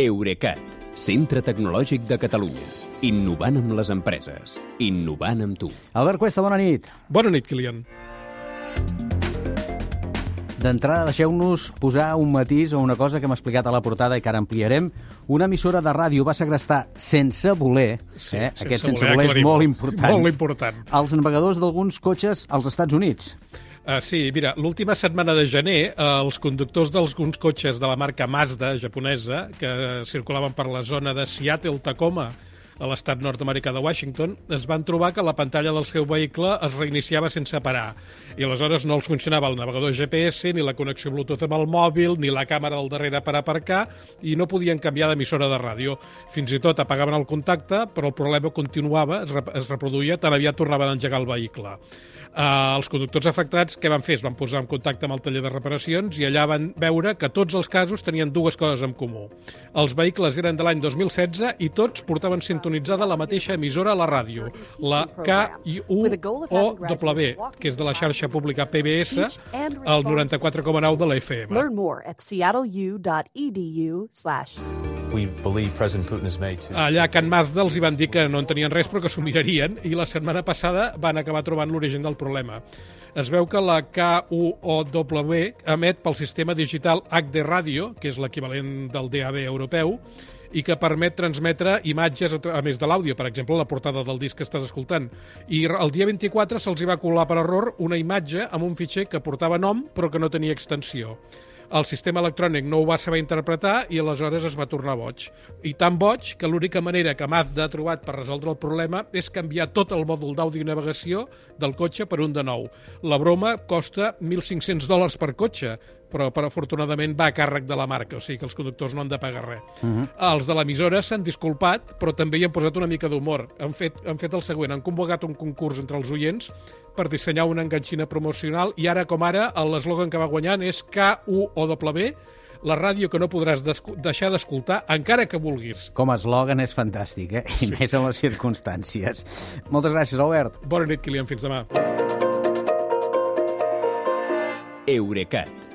Eurecat, centre tecnològic de Catalunya. Innovant amb les empreses. Innovant amb tu. Albert Cuesta, bona nit. Bona nit, Kilian. D'entrada, deixeu-nos posar un matís o una cosa que hem explicat a la portada i que ara ampliarem. Una emissora de ràdio va segrestar sense voler, Sí, eh? sense aquest sense voler, voler és molt important, Molt important. als navegadors d'alguns cotxes als Estats Units. Uh, sí, mira, l'última setmana de gener, uh, els conductors d'alguns cotxes de la marca Mazda, japonesa, que circulaven per la zona de Seattle-Tacoma, a l'estat nord-americà de Washington, es van trobar que la pantalla del seu vehicle es reiniciava sense parar. I aleshores no els funcionava el navegador GPS, ni la connexió Bluetooth amb el mòbil, ni la càmera al darrere per aparcar, i no podien canviar d'emissora de ràdio. Fins i tot apagaven el contacte, però el problema continuava, es, rep es reproduïa, tan aviat tornaven a engegar el vehicle. Uh, els conductors afectats què van fer? Es van posar en contacte amb el taller de reparacions i allà van veure que tots els casos tenien dues coses en comú. Els vehicles eren de l'any 2016 i tots portaven sintonitzada la mateixa emissora a la ràdio, la KIUOW, que és de la xarxa pública PBS, el 94,9 de la FM. Learn more at seattleu.edu slash we believe President Putin has made to Allà a Can Mazda els hi van dir que no en tenien res però que s'ho mirarien i la setmana passada van acabar trobant l'origen del problema. Es veu que la KUOW emet pel sistema digital HD Radio, que és l'equivalent del DAB europeu, i que permet transmetre imatges a, a més de l'àudio, per exemple, la portada del disc que estàs escoltant. I el dia 24 se'ls va colar per error una imatge amb un fitxer que portava nom però que no tenia extensió. El sistema electrònic no ho va saber interpretar i aleshores es va tornar boig. I tan boig que l'única manera que Mazda ha trobat per resoldre el problema és canviar tot el mòdul d'àudio i navegació del cotxe per un de nou. La broma costa 1.500 dòlars per cotxe, però, però afortunadament va a càrrec de la marca, o sigui que els conductors no han de pagar res. Uh -huh. Els de l'emissora s'han disculpat, però també hi han posat una mica d'humor. Han, fet, han fet el següent, han convocat un concurs entre els oients per dissenyar una enganxina promocional i ara com ara l'eslògan que va guanyant és K-U-O-W, la ràdio que no podràs deixar d'escoltar encara que vulguis. Com a eslògan és fantàstic, eh? I més en les circumstàncies. Moltes gràcies, Albert. Bona nit, Kilian, fins demà. Eurecat,